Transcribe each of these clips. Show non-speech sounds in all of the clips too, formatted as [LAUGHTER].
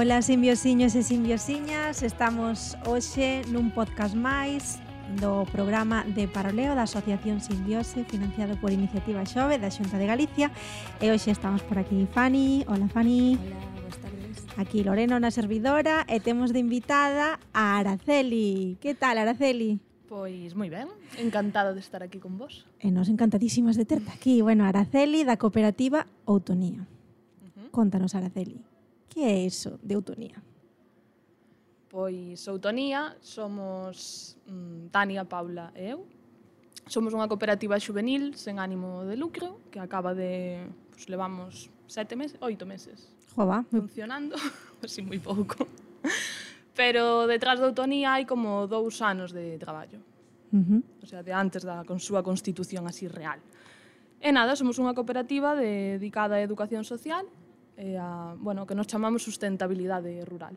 Ola simbiosiños e simbiosiñas, estamos hoxe nun podcast máis do programa de Paroleo da Asociación Simbiose financiado por Iniciativa Xove da Xunta de Galicia e hoxe estamos por aquí Fani, hola Fani Hola, Aquí Lorena na servidora e temos de invitada a Araceli. Que tal, Araceli? Pois moi ben, encantada de estar aquí con vos. E nos encantadísimas de terte aquí. Bueno, Araceli da cooperativa Outonía. Uh -huh. Contanos, Araceli. Que é iso de eutonía? Pois Outonía somos mm, Tania, Paula e eu. Somos unha cooperativa juvenil sen ánimo de lucro que acaba de... Pues, levamos sete meses, oito meses. Jova. Funcionando, [LAUGHS] así moi pouco. Pero detrás de Outonía hai como dous anos de traballo. Uh -huh. O sea, de antes da con súa constitución así real. E nada, somos unha cooperativa de, dedicada á educación social e a, bueno, que nos chamamos sustentabilidade rural.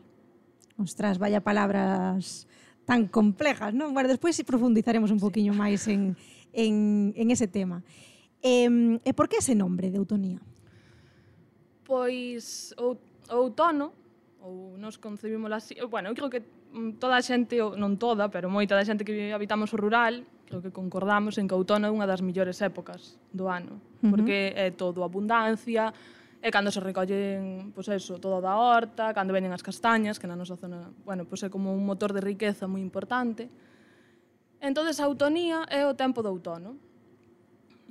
Ostras, vaya palabras tan complejas, non? Bueno, despois profundizaremos un poquinho sí. máis en, en, en ese tema. E, e por que ese nombre de Eutonía? Pois o, o outono, ou nos concebimos así, bueno, eu creo que mm, toda a xente, non toda, pero moita da xente que habitamos o rural, creo que concordamos en que o outono é unha das millores épocas do ano, porque uh -huh. é todo abundancia, E cando se recollen, pois eso, toda da horta, cando venen as castañas, que na nosa zona, bueno, pois é como un motor de riqueza moi importante. Entonces a autonía é o tempo do outono.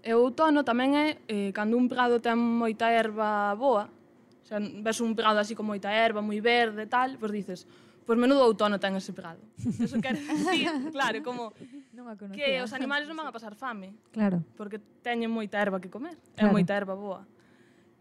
E o outono tamén é eh, cando un prado ten moita erva boa, o sea, ves un prado así con moita erva, moi verde e tal, pois dices, pois menudo outono ten ese prado. Eso quer decir, [LAUGHS] claro, como [LAUGHS] non a conocía. que os animais non van a pasar fame. Claro. Porque teñen moita erva que comer, claro. é moita erva boa.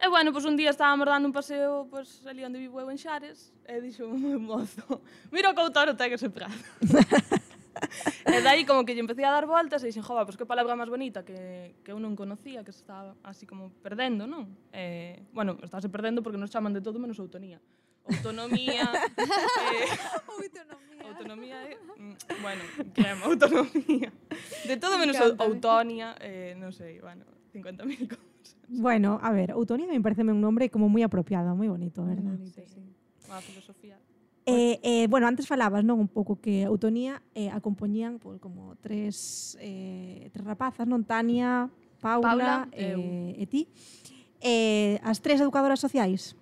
E bueno, pois un día estábamos dando un paseo pois, ali onde vivo eu en Xares e dixo un mozo, mira o coutoro ten ese prado. [LAUGHS] e dai como que lle empecé a dar voltas e dixen, jova, pois que palabra máis bonita que, que eu non conocía, que se estaba así como perdendo, non? E, bueno, estáse perdendo porque nos chaman de todo menos autonía. Autonomía... [LAUGHS] eh, autonomía. Autonomía é... Mm, bueno, que é autonomía. De todo menos autónia, eh, non sei, bueno, 50.000 cosas. Bueno, a ver, Utonia me parece un nombre como moi apropiado, moi bonito, verdad? Muy bonito, sí. Unha filosofía. Eh, eh, bueno, antes falabas non un pouco que Utonia eh, acompañían por como tres eh, tres rapazas, non Tania, Paula, Paula eh, eu. e ti. Eh, as tres educadoras sociais.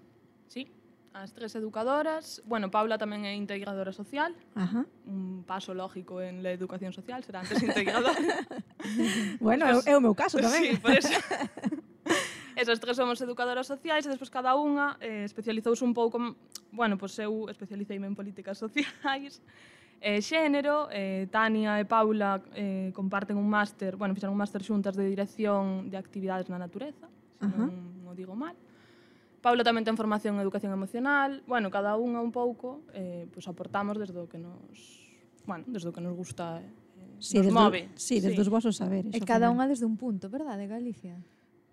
Sí, as tres educadoras. Bueno, Paula tamén é integradora social. Ajá. Un paso lógico en la educación social será antes integradora. [LAUGHS] bueno, pues, é o meu caso [LAUGHS] tamén. Sí, por eso. [LAUGHS] Esas tres somos educadoras sociais e despois cada unha eh, especializouse un pouco, bueno, pois eu especialiceime en políticas sociais, [LAUGHS] eh, xénero, eh, Tania e Paula eh, comparten un máster, bueno, fixaron un máster xuntas de dirección de actividades na natureza, se uh -huh. non o digo mal. Paula tamén ten formación en educación emocional, bueno, cada unha un pouco, eh, pois aportamos desde o que nos, bueno, desde o que nos gusta eh, sí, nos desde, move. Sí, desde sí. os vosos saberes. E cada unha desde un punto, verdade, Galicia?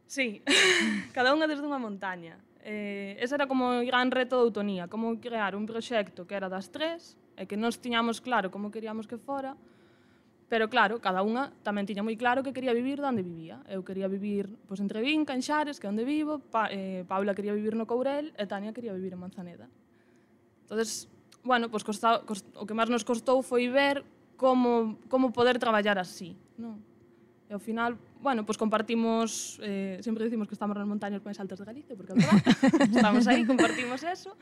Sí, [LAUGHS] cada unha desde unha montaña. Eh, ese era como o gran reto da autonía, como crear un proxecto que era das tres, e que nos tiñamos claro como queríamos que fora, Pero claro, cada unha tamén tiña moi claro que quería vivir onde vivía. Eu quería vivir pois, entre Vinca, en Xares, que é onde vivo, pa, eh, Paula quería vivir no Courel e Tania quería vivir en Manzaneda. entonces bueno, pois costa, cost, o que máis nos costou foi ver como, como poder traballar así. Non? E ao final, bueno, pois pues compartimos, eh, sempre dicimos que estamos nas montañas máis altas de Galicia, porque é verdad, [LAUGHS] estamos aí, compartimos eso,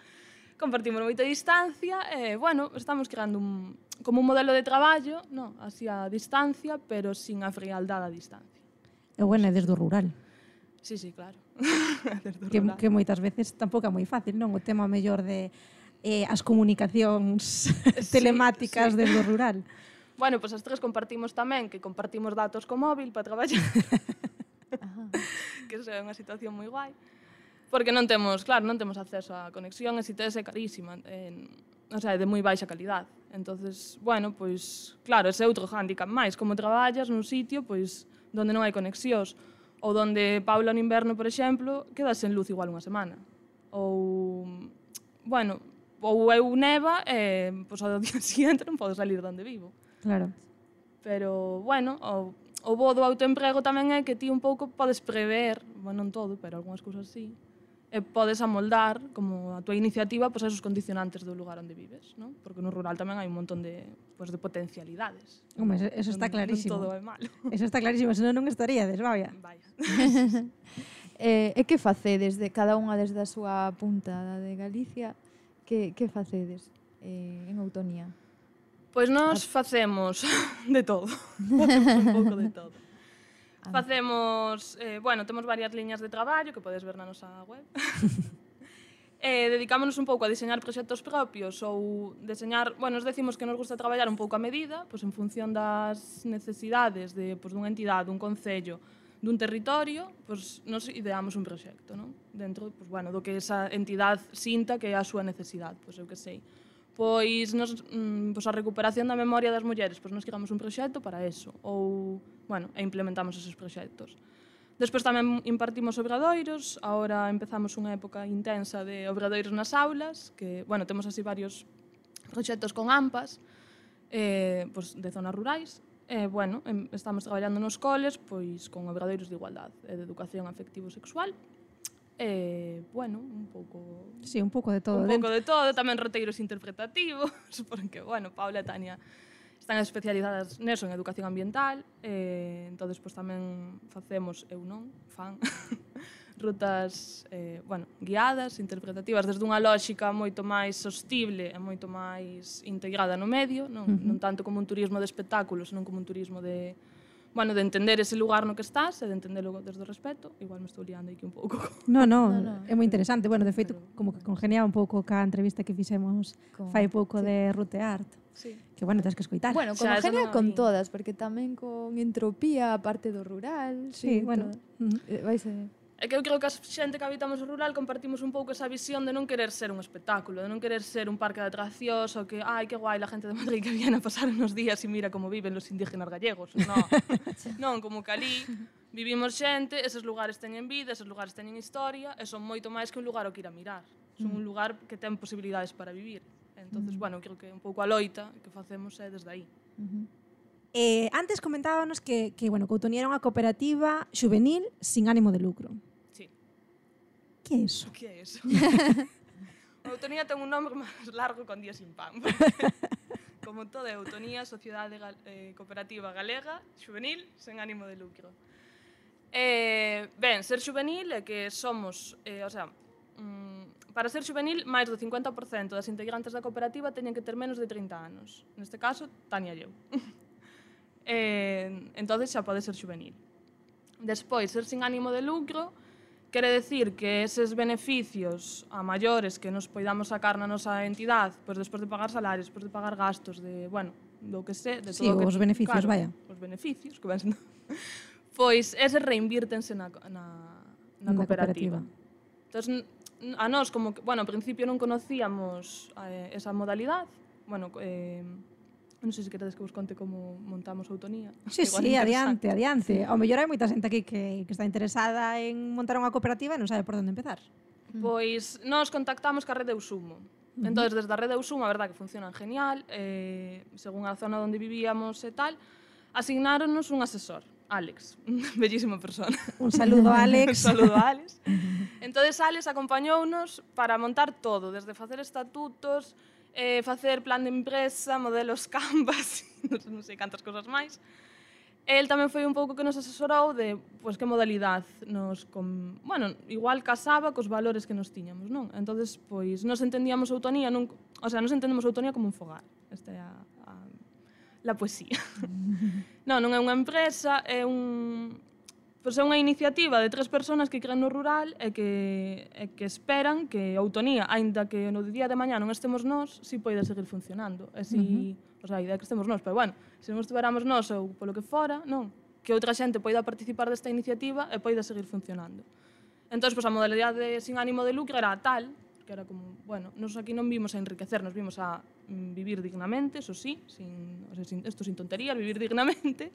compartimos moita distancia, e, eh, bueno, estamos creando un, como un modelo de traballo, no, así a distancia, pero sin a frialdade a distancia. E bueno, é desde o rural. Sí, sí, claro. [LAUGHS] que, rural. que moitas veces tampouco é moi fácil, non? O tema mellor de eh, as comunicacións [LAUGHS] telemáticas sí. desde o rural. Bueno, pois pues as tres compartimos tamén, que compartimos datos co móvil para traballar. [LAUGHS] que é unha situación moi guai. Porque non temos, claro, non temos acceso á conexión, e se tes é carísima, en, o sea, é de moi baixa calidad. Entonces, bueno, pois, claro, ese é outro handicap máis. Como traballas nun sitio, pois, donde non hai conexións, ou donde Paula no inverno, por exemplo, quedas sen luz igual unha semana. Ou, bueno, ou eu neva e, pois, ao día [LAUGHS] siguiente non podo salir donde vivo. Claro. Pero, bueno, o, o bo do autoemprego tamén é que ti un pouco podes prever, bueno, non todo, pero algunhas cousas sí, e podes amoldar como a túa iniciativa pois, pues, esos condicionantes do lugar onde vives, non? Porque no rural tamén hai un montón de, pois, pues, de potencialidades. Home, eso, eso está clarísimo. Non todo é malo. [LAUGHS] Eso está clarísimo, senón non estaríades, vaya. Vaya. [LAUGHS] eh, e que facedes de cada unha desde a súa punta de Galicia? Que, que facedes eh, en Autonía? Pois nós facemos [LAUGHS] de todo. [LAUGHS] facemos un pouco de todo. [LAUGHS] Facemos, eh, bueno, temos varias liñas de traballo que podes ver na nosa web. eh, dedicámonos un pouco a diseñar proxectos propios ou deseñar, bueno, nos decimos que nos gusta traballar un pouco a medida, pois en función das necesidades de pois dunha entidade, dun concello, dun territorio, pois nos ideamos un proxecto, non? Dentro, pois bueno, do que esa entidade sinta que é a súa necesidade, pois eu que sei Pois, nos, mm, pois a recuperación da memoria das mulleres, pois nos chegamos un proxecto para eso, ou, bueno, e implementamos esos proxectos. Despois tamén impartimos obradoiros, agora empezamos unha época intensa de obradoiros nas aulas, que, bueno, temos así varios proxectos con AMPAs, eh, pois de zonas rurais, e, eh, bueno, estamos traballando nos coles, pois, con obradoiros de igualdade e de educación afectivo-sexual, Eh, bueno, un pouco... Sí, un pouco de todo. Un pouco de todo, tamén roteiros interpretativos, [LAUGHS] porque, bueno, Paula e Tania están especializadas neso en educación ambiental, eh, entonces pois pues, tamén facemos, eu non, fan, [LAUGHS] rutas, eh, bueno, guiadas, interpretativas, desde unha lógica moito máis sostible e moito máis integrada no medio, non, non tanto como un turismo de espectáculos, non como un turismo de bueno, de entender ese lugar no que estás e de entenderlo desde o respeto. Igual me estou liando aquí un pouco. [LAUGHS] No, no, no, no. é moi interesante. Bueno, de feito, como que congenia un pouco ca entrevista que fixemos con... fai pouco sí. de Rute Art. Sí. Que bueno, tens que escoitar. Bueno, como o sea, genia no, con todas, porque tamén con entropía, a parte do rural. Sí, sí bueno. Todo. Mm. Eh, vai ser... É que eu creo que a xente que habitamos o rural compartimos un pouco esa visión de non querer ser un espectáculo, de non querer ser un parque de atraccións ou que, ai, que guai, la gente de Madrid que viene a pasar unos días e mira como viven los indígenas gallegos. No, [LAUGHS] non, como Calí, vivimos xente, eses lugares teñen vida, eses lugares teñen historia e son moito máis que un lugar o que ir a mirar. Son un mm. lugar que ten posibilidades para vivir. Entonces, mm. bueno, creo que un pouco a loita que facemos é desde aí. Uh -huh. Eh, antes comentábamos que, que bueno, Coutonía era unha cooperativa juvenil sin ánimo de lucro. Sí. Que é iso? Que é iso? [LAUGHS] Eutonía ten un nome máis largo con día sin pan. [LAUGHS] Como toda Eutonía, Sociedade Gal eh, Cooperativa Galega, juvenil, sen ánimo de lucro. Eh, ben, ser juvenil é que somos, eh, o sea, mm, para ser juvenil, máis do 50% das integrantes da cooperativa teñen que ter menos de 30 anos. Neste caso, Tania e eu. [LAUGHS] eh, entonces xa pode ser juvenil. Despois, ser sin ánimo de lucro, quere decir que eses beneficios a maiores que nos poidamos sacar na nosa entidade, pois despois de pagar salarios, despois de pagar gastos, de, bueno, do que se, de todo sí, o que... os beneficios, claro, vaya. Os beneficios, que ven sendo... [LAUGHS] pois eses reinvírtense na, na, na cooperativa. Na cooperativa. Entón, a nós, como que, bueno, ao principio non conocíamos eh, esa modalidade, bueno, eh, Non sei se queredes que vos conte como montamos Outonía. Sí, Igual sí, adiante, adiante. Ao mellor hai moita xente aquí que, que está interesada en montar unha cooperativa e non sabe por onde empezar. Mm. Pois nós contactamos ca Rede Usumo. Entón, desde a Rede Usumo, a verdad que funcionan genial, eh, según a zona onde vivíamos e tal, asignáronos un asesor. Alex, [LAUGHS] bellísima persona. Un saludo [LAUGHS] a Alex. un saludo a Alex. [LAUGHS] Entonces Alex acompañounos para montar todo, desde facer estatutos, eh, facer plan de empresa, modelos [LAUGHS] canvas, non sei cantas cousas máis. El tamén foi un pouco que nos asesorou de pois, pues, que modalidade nos... Com... Bueno, igual casaba cos valores que nos tiñamos, non? entonces pois, nos entendíamos a autonía, non... o sea, nos entendemos a autonía como un fogar. Esta é a, a la poesía. [LAUGHS] non, non é unha empresa, é un, Pois é unha iniciativa de tres persoas que crean no rural e que, e que esperan que a autonía, aínda que no día de mañá non estemos nós, si poida seguir funcionando. E si, uh -huh. o sea, a idea é que estemos nós, pero bueno, se non estuveramos nós ou polo que fora, non, que outra xente poida participar desta iniciativa e poida seguir funcionando. Entón, pois, a modalidade sin ánimo de lucro era tal, que era como, bueno, nos aquí non vimos a enriquecer, nos vimos a mm, vivir dignamente, eso sí, sin, o sea, sin, esto sin tonterías, vivir dignamente,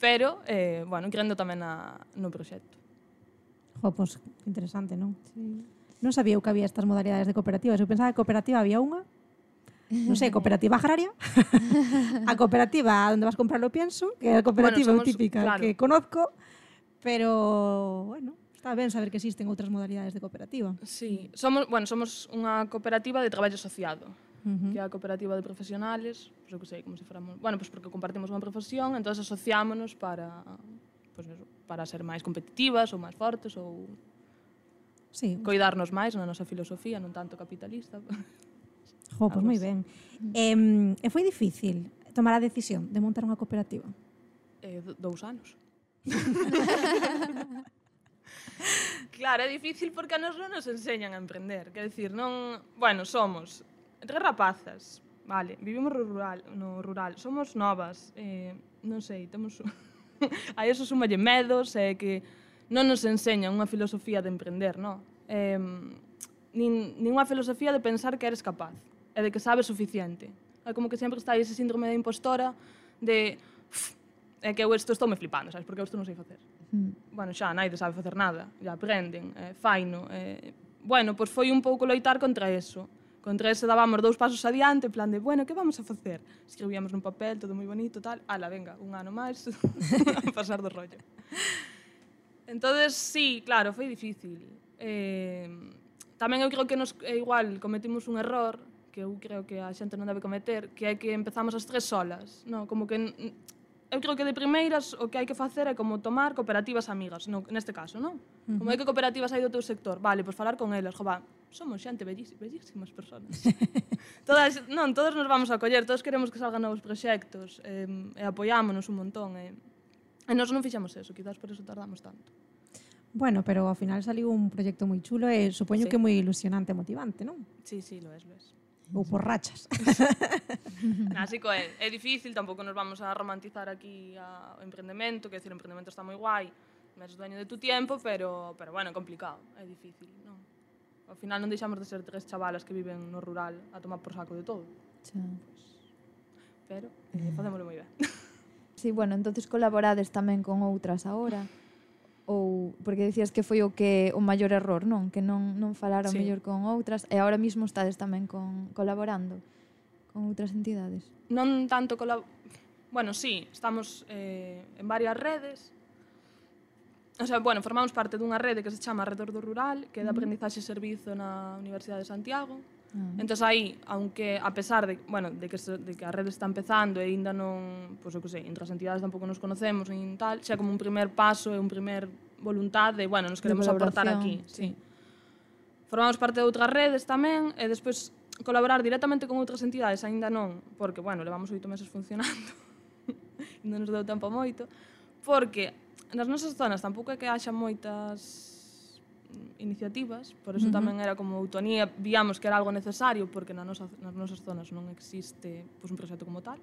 pero, eh, bueno, creendo tamén na, no proxecto. Jo, pois, que interesante, non? Sí. Non sabía eu que había estas modalidades de cooperativas. Eu pensaba que cooperativa había unha. Non sei, cooperativa agraria. a cooperativa onde vas comprar o pienso, que é a cooperativa Bueno, somos- típica claro. que conozco. Pero, bueno, está ben saber que existen outras modalidades de cooperativa. Sí, somos, bueno, somos unha cooperativa de traballo asociado, -huh. que é a cooperativa de profesionales, pois eu que sei, como se fóramos... Bueno, pois porque compartimos unha profesión, entón asociámonos para, pois eso, para ser máis competitivas ou máis fortes ou sí. coidarnos máis na nosa filosofía, non tanto capitalista. Jo, pois moi ben. E, e foi difícil tomar a decisión de montar unha cooperativa? Eh, dous anos. [LAUGHS] claro, é difícil porque a nos non nos enseñan a emprender. Quer decir, non... Bueno, somos Tres rapazas, vale, vivimos no rural, no rural, somos novas, eh, non sei, temos... a [LAUGHS] eso sumalle medos, e eh, que non nos enseña unha filosofía de emprender, non? Eh, nin, nin unha filosofía de pensar que eres capaz e de que sabes suficiente. É como que sempre está ese síndrome de impostora de é que eu isto estou me flipando, sabes? Porque eu isto non sei facer. Mm. Bueno, xa, naide sabe facer nada. Ya aprenden, eh, faino. Eh, bueno, pois foi un pouco loitar contra eso. Con tres dábamos dous pasos adiante, en plan de, bueno, que vamos a facer? Escribíamos nun papel, todo moi bonito, tal. Ala, venga, un ano máis, [LAUGHS] pasar do rollo. Entonces, sí, claro, foi difícil. Eh, tamén eu creo que nos, eh, igual cometimos un error que eu creo que a xente non debe cometer, que é que empezamos as tres solas, no, como que eu creo que de primeiras o que hai que facer é como tomar cooperativas amigas, no, neste caso, non? Uh -huh. Como hai que cooperativas hai do teu sector, vale, pois pues falar con elas, jo, va, somos xente bellísimas personas. [LAUGHS] todas, non, todos nos vamos a coller, todos queremos que salgan novos proxectos, eh, e apoiámonos un montón, eh. e nós non fixamos eso, quizás por eso tardamos tanto. Bueno, pero ao final saliu un proxecto moi chulo e supoño sí. que moi ilusionante e motivante, non? Sí, sí, lo es, lo es. Ou por rachas. [LAUGHS] Así que é, é difícil, tampouco nos vamos a romantizar aquí a, o emprendemento, que decir, o emprendemento está moi guai, eres dueño de tu tiempo, pero, pero bueno, é complicado, é difícil, non? Ao final non deixamos de ser tres chavalas que viven no rural a tomar por saco de todo. Xa. Pues, pero eh, eh facémoslo moi ben. [LAUGHS] sí, bueno, entonces colaborades tamén con outras agora ou porque decías que foi o que o maior error, non? Que non non falar o sí. mellor con outras e agora mesmo estades tamén con colaborando con outras entidades. Non tanto colab Bueno, sí, estamos eh, en varias redes, O sea, bueno, formamos parte dunha rede que se chama Redor do Rural, que é de aprendizaxe e servizo na Universidade de Santiago. Ah. Entón aí, aunque a pesar de, bueno, de que se, de que a rede está empezando e aínda non, pois pues, o que sei, entre as entidades tampouco nos conocemos nin tal, xa como un primer paso e un primer voluntad de, bueno, nos queremos aportar aquí, sí. sí. Formamos parte de outras redes tamén e despois colaborar directamente con outras entidades aínda non, porque bueno, levamos oito meses funcionando. [LAUGHS] non nos deu tempo moito, porque nas nosas zonas tampouco é que haxa moitas mm, iniciativas, por eso uh -huh. tamén era como Utonía, víamos que era algo necesario porque na nosa, nas nosas zonas non existe pois, un proxecto como tal.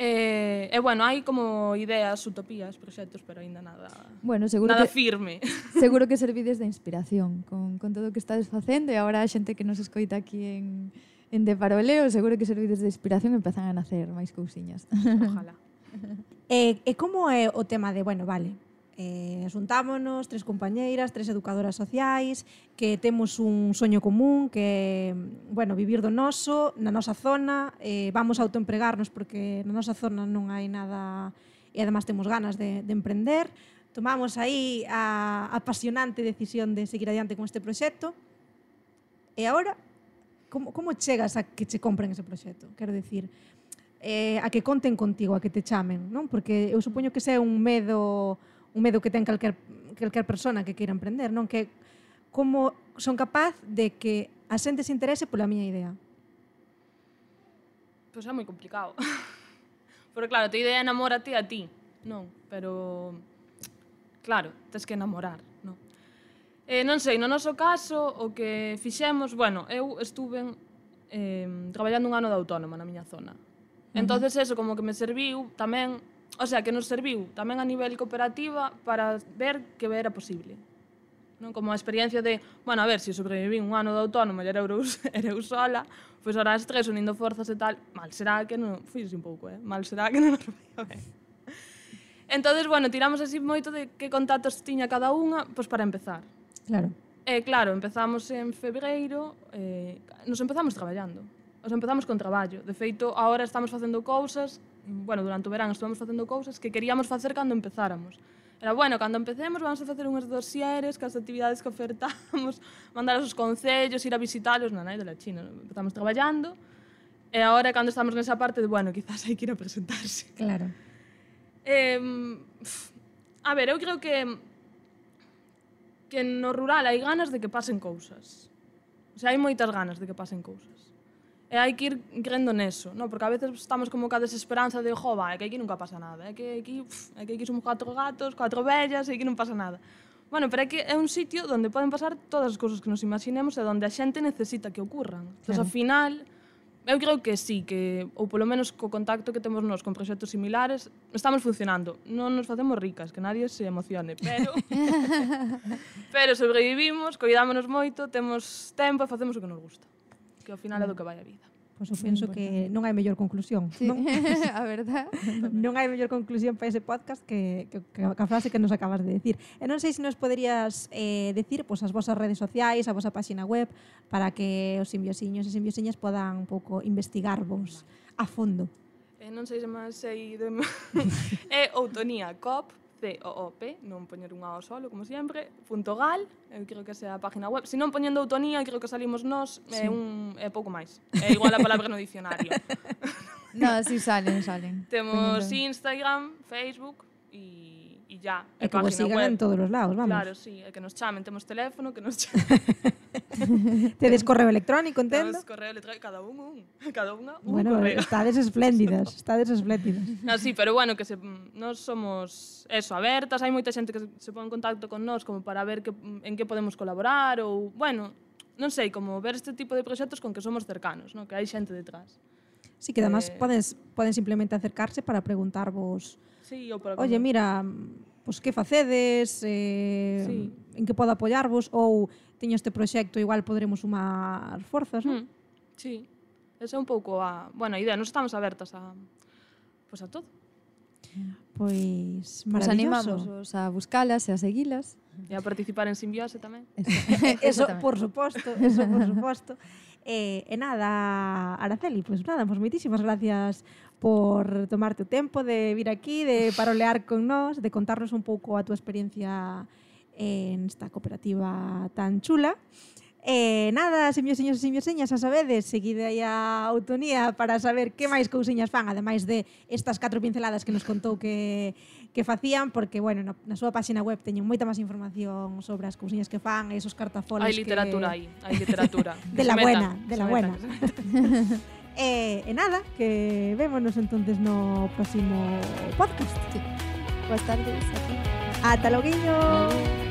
Eh, e, eh, eh, bueno, hai como ideas, utopías, proxectos, pero aínda nada bueno, seguro nada que, firme. [LAUGHS] Seguro que servides de inspiración con, con todo o que estades facendo e agora a xente que nos escoita aquí en, en De Paroleo, seguro que servides de inspiración e empezan a nacer máis cousiñas. Ojalá. [LAUGHS] E, e como é o tema de, bueno, vale, eh, xuntámonos tres compañeiras, tres educadoras sociais, que temos un soño común, que, bueno, vivir do noso, na nosa zona, eh, vamos a autoempregarnos porque na nosa zona non hai nada e además temos ganas de, de emprender, tomamos aí a apasionante decisión de seguir adiante con este proxecto, e agora, como, como chegas a que che compren ese proxecto? Quero dicir, eh, a que conten contigo, a que te chamen, non? Porque eu supoño que ese é un medo un medo que ten calquer, calquer persona que queira emprender, non? Que como son capaz de que a xente se interese pola miña idea. Pois é moi complicado. [LAUGHS] Porque claro, a tua idea enamórate a ti, non? Pero claro, tens que enamorar, non? Eh, non sei, no noso caso, o que fixemos, bueno, eu estuve eh, traballando un ano de autónoma na miña zona, Entonces eso como que me serviu tamén, o sea, que nos serviu tamén a nivel cooperativa para ver que era posible. Non como a experiencia de, bueno, a ver, se si sobreviví un ano de autónomo e era eu, [LAUGHS] era eu sola, pois pues ahora as tres unindo forzas e tal, mal será que non... Fui un pouco, eh? Mal será que non nos veía [LAUGHS] ben. Entonces, bueno, tiramos así moito de que contactos tiña cada unha, pois pues para empezar. Claro. Eh, claro, empezamos en febreiro, eh, nos empezamos traballando. O sea, empezamos con traballo. De feito, agora estamos facendo cousas, bueno, durante o verán estuvemos facendo cousas que queríamos facer cando empezáramos. Era, bueno, cando empecemos vamos a facer unhas dosieres, que as actividades que ofertamos, [LAUGHS] mandar aos concellos, ir a visitarlos, na nai de la China. Estamos traballando, e agora cando estamos nesa parte de, bueno, quizás hai que ir a presentarse. Claro. Eh, a ver, eu creo que que no rural hai ganas de que pasen cousas. O sea, hai moitas ganas de que pasen cousas. E hai que ir crendo neso, no? porque a veces estamos como ca desesperanza de, jo, vai, que aquí nunca pasa nada, é que aquí, pff, é que aquí somos catro gatos, catro vellas, e aquí non pasa nada. Bueno, pero é que é un sitio onde poden pasar todas as cousas que nos imaginemos e onde a xente necesita que ocurran. Entón, claro. ao final, eu creo que sí, que, ou polo menos co contacto que temos nos con proxectos similares, estamos funcionando. Non nos facemos ricas, que nadie se emocione, pero... [LAUGHS] [LAUGHS] pero sobrevivimos, coidámonos moito, temos tempo e facemos o que nos gusta que ao final é do que vai a vida. Pois eu penso que non hai mellor conclusión. Sí, non? [LAUGHS] a verdad. [LAUGHS] non hai mellor conclusión para ese podcast que, que, que a frase que nos acabas de decir. E non sei se nos poderías eh, decir pois, as vosas redes sociais, a vosa páxina web, para que os simbiosiños e simbiosiñas podan un pouco investigarvos a fondo. Eh, non sei se máis sei de... [LAUGHS] é Outonía Cop, C-O-O-P, non poñer unha ao solo, como sempre, punto gal, eu creo que sea a página web. Se non poñendo autonía, creo que salimos nós, eh, sí. é, un, é pouco máis. É igual a palabra no dicionario. [LAUGHS] no, si sí salen, salen. Temos Instagram, Facebook e e ya. E que vos sigan web. en todos os lados, vamos. Claro, sí, que nos chamen, temos teléfono, que nos chamen. [LAUGHS] [LAUGHS] Tedes correo electrónico, entendo? Temos correo electrónico, cada un, un. [LAUGHS] Cada unha, un bueno, correo. estades espléndidas, [LAUGHS] estades espléndidas. No, sí, pero bueno, que se, nos somos eso, abertas, hai moita xente que se pon en contacto con nós como para ver que, en que podemos colaborar ou, bueno, non sei, como ver este tipo de proxectos con que somos cercanos, no? que hai xente detrás. Sí, que además eh... podes, poden simplemente acercarse para preguntarvos sí, ou para Oye, mira, pois pues, que facedes, eh, sí. en que podo apoiarvos ou teño este proxecto, igual podremos sumar forzas, non? Hmm, sí, esa é un pouco a, bueno, a idea, nos estamos abertas a pues a todo. Pois maravilloso. animamos os a buscalas e a seguilas. E a participar en simbiose tamén. [LAUGHS] [LAUGHS] Eso, Exactamente. por suposto, eso por suposto. Eh, e nada, Araceli, pois nada, pois moitísimas gracias por tomarte o tempo de vir aquí, de parolear con nós, de contarnos un pouco a túa experiencia en esta cooperativa tan chula. E eh, nada, simios, señores e simios, señas, a sabedes, seguide aí a autonía para saber que máis cousiñas fan, ademais de estas catro pinceladas que nos contou que, que facían, porque, bueno, na, na súa páxina web teñen moita máis información sobre as cousiñas que fan, e esos cartafoles Hai literatura que... aí, hai literatura. [LAUGHS] de la metan, buena, de la metan, buena. e, [LAUGHS] eh, e nada, que vémonos entonces no próximo podcast. Sí. Boas tardes. Ata loguiño. Adiós.